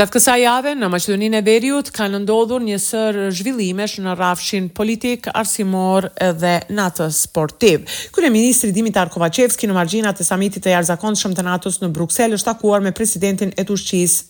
Gjatë kësaj jave, në Maqedoninë e Veriut kanë ndodhur një sërë zhvillimesh në rrafshin politik, arsimor dhe në atë sportiv. Kryeministri Dimitar Kovaçevski në margjinat e samitit të jashtëzakonshëm të NATO-s në Bruksel është takuar me presidentin e Turqisë,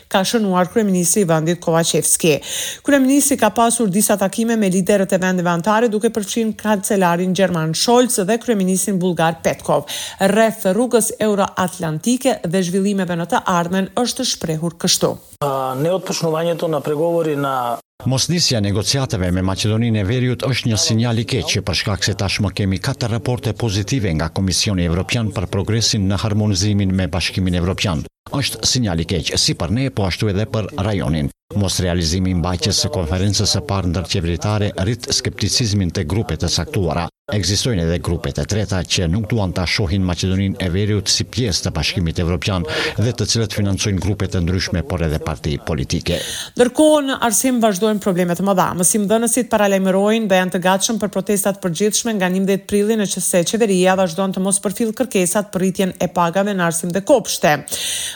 ka shënuar kryeministri i vendit Kovaçevski. Kryeministri ka pasur disa takime me liderët e vendeve anëtare, duke përfshirë kancelarin gjerman Scholz dhe kryeministrin bullgar Petkov. Rreth rrugës euroatlantike dhe zhvillimeve në të ardhmen është shprehur kështu. Neotpočnuvanjeto na pregovori na. Mosnisja e negociatave me Maqedoninë e Veriut është një sinjal i keq që për shkak se tashmë kemi katër raporte pozitive nga Komisioni Evropian për progresin në harmonizimin me Bashkimin Evropian. Është sinjal i keq si për ne po ashtu edhe për rajonin. Mosrealizimi i mbajtjes së konferencës së parë ndërqeveritare rrit skepticizmin te grupe të caktuara. Ekzistojnë edhe grupe të treta që nuk duan ta shohin Maqedoninë e Veriut si pjesë të Bashkimit Evropian dhe të cilët financojnë grupe të ndryshme por edhe parti politike. Ndërkohë, në arsim vazhdojnë probleme të mëdha. Mësimdhënësit paralajmërojnë dhe janë të gatshëm për protesta të përgjithshme nga njëmbëdhjetë prilli nëqoftëse qeveria vazhdon të mos përfillë kërkesat për rritjen e pagave në arsim dhe kopshte.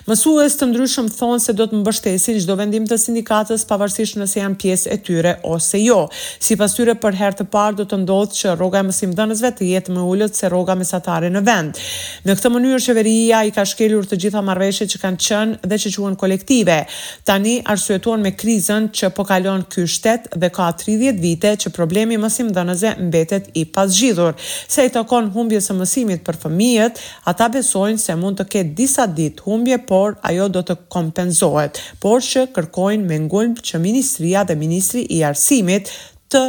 Mësues të ndryshëm thonë se do të mbështesin çdo vendim të sindikatës pavarësisht nëse janë pjesë e tyre ose jo. Sipas tyre, për herë të parë do të ndodhë që rroga e mësimdhënësve të jetë më ulët se rroga mesatare në vend. Në këtë mënyrë qeveria i ka shkelur të gjitha marrëveshjet që kanë qenë dhe që quhen kolektive. Tani arsyetohen me krizën që po kalon ky shtet dhe ka tridhjetë vite që problemi i mësimdhënësve mbetet i pazgjidhur. Sa i takon humbjes së mësimit për fëmijët, ata besojnë se mund të ketë disa ditë humbje, por ajo do të kompenzohet. por që kërkojnë me ngulm që ministria dhe ministri i Arsimit të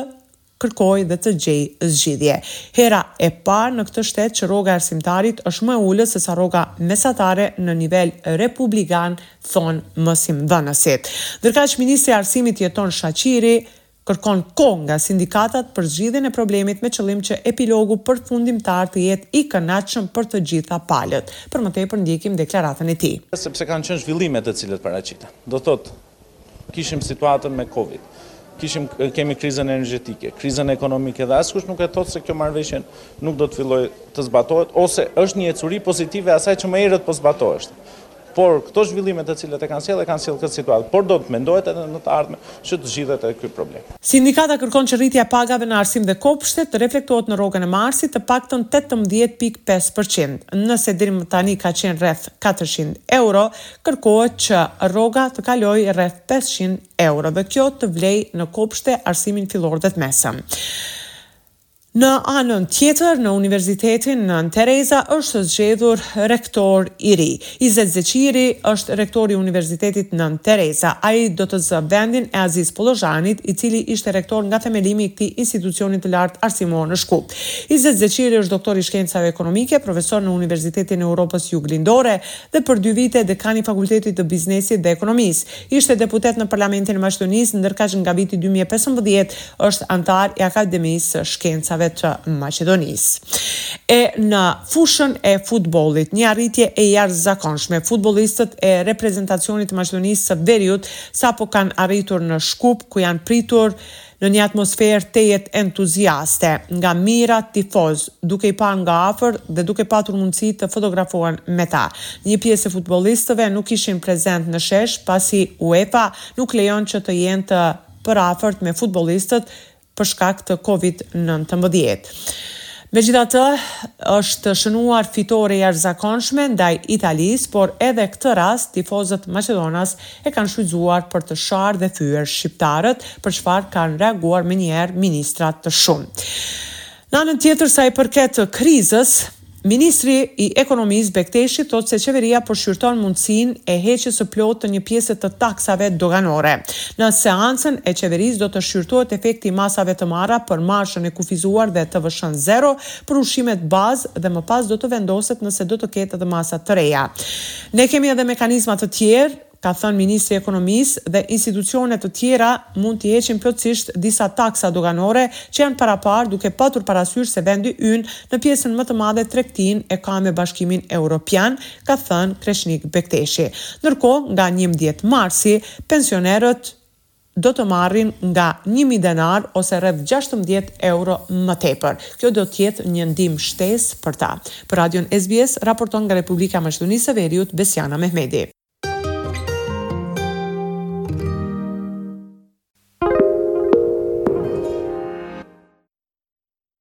kërkojë dhe të gjejë zgjidhje. Hera e parë në këtë shtet që rroga e arsimtarit është më e ulët sesa rroga mesatare në nivel republikan, thonë mësimdhënësit. Ndërkaq ministri i Arsimit Jeton Shaqiri kërkon kohë nga sindikatat për zgjidhjen e problemit me qëllim që epilogu përfundimtar të jetë i kënaqshëm për të gjitha palët. Për më tepër ndjekim deklaratën e tij. Sepse kanë qenë zhvillime të cilët paraqiten. Do të thotë, kishim situatën me Covid, kishim kemi krizën energjetike, krizën ekonomike dhe askush nuk e thotë se kjo marrëveshje nuk do të fillojë të zbatohet ose është një ecuri pozitive e asaj që më herët po zbatoheshte. Por këto zhvillime të cilët e kanë sjellë e kanë sjellë këtë situatë, por do të mendohet edhe në të ardhmen që të zgjidhet edhe ky problem. Sindikata kërkon që rritja e pagave në arsim dhe kopshte të reflektohet në rrogën e marsit të paktën tetëmbëdhjetë pikë pesë për qind. Nëse deri më tani ka qenë rreth katërqind euro, kërkohet që rroga të kalojë rreth pesëqind euro dhe kjo të vlejë në kopshte, arsimin fillor dhe të mesëm. Në anën tjetër, në Universitetin Nënë Tereza është zgjedhur rektor i ri. Izet Zeqiri është rektor i Universitetit Nënë Tereza. Ai do të zë vendin e Aziz Pollozhanit, i cili ishte rektor nga themelimi i këtij institucioni të lartë arsimor në Shkup. Izet Zeqiri është doktor i shkencave ekonomike, profesor në Universitetin e Europës Juglindore dhe për dy vite dekan i Fakultetit të Biznesit dhe Ekonomisë. Ishte deputet në Parlamentin e Maqedonisë, ndërkaq nga viti dy mijë e pesëmbëdhjetë është anëtar i Akademisë së Shkencave të Maqedonisë. E në fushën e futbollit, një arritje e jashtëzakonshme. Futbollistët e reprezentacionit të Maqedonisë së Veriut sapo kanë arritur në Shkup, ku janë pritur Në një atmosferë tejet entuziaste, nga mijëra tifozë, duke i parë nga afër dhe duke patur mundësi të fotografohen me ta. Një pjesë e futbollistëve nuk ishin prezent në shesh pasi UEFA nuk lejon që të jenë të përafërt me futbollistët për shkak të Covid nëntëmbëdhjetë. Megjithatë, është shënuar fitore e jashtëzakonshme ndaj Italisë, por edhe këtë rast tifozët maqedonas e kanë shfrytëzuar për të sharë dhe fyer shqiptarët, për çfarë kanë reaguar menjëherë ministra të shumtë. Në anën tjetër, sa i përket krizës, ministri i Ekonomisë, Bekteshi, thotë se qeveria po shqyrton mundësinë e heqjes së plotë të një pjese të taksave doganore. Në seancën e qeverisë do të shqyrtohet efekti i masave të marra për marzhën e kufizuar dhe TVSH-në zero për ushqimet bazë dhe më pas do të vendoset nëse do të ketë edhe masa të reja. Ne kemi edhe mekanizma të tjerë, ka thënë ministri i Ekonomisë, dhe institucione të tjera mund t'i heqin plotësisht disa taksa doganore që janë paraparë duke patur parasysh se vendi ynë në pjesën më të madhe tregtinë e ka me Bashkimin Europian, ka thënë Kreshnik Bekteshi. Ndërkohë, nga njëmbëdhjetë marsi, pensionerët. do të marrin nga një mijë denarë ose rreth gjashtëmbëdhjetë euro më tepër. Kjo do të jetë një ndihmë shtesë për ta. Për Radion SBS raporton nga Republika e Maqedonisë së Veriut, Besjana Mehmeti.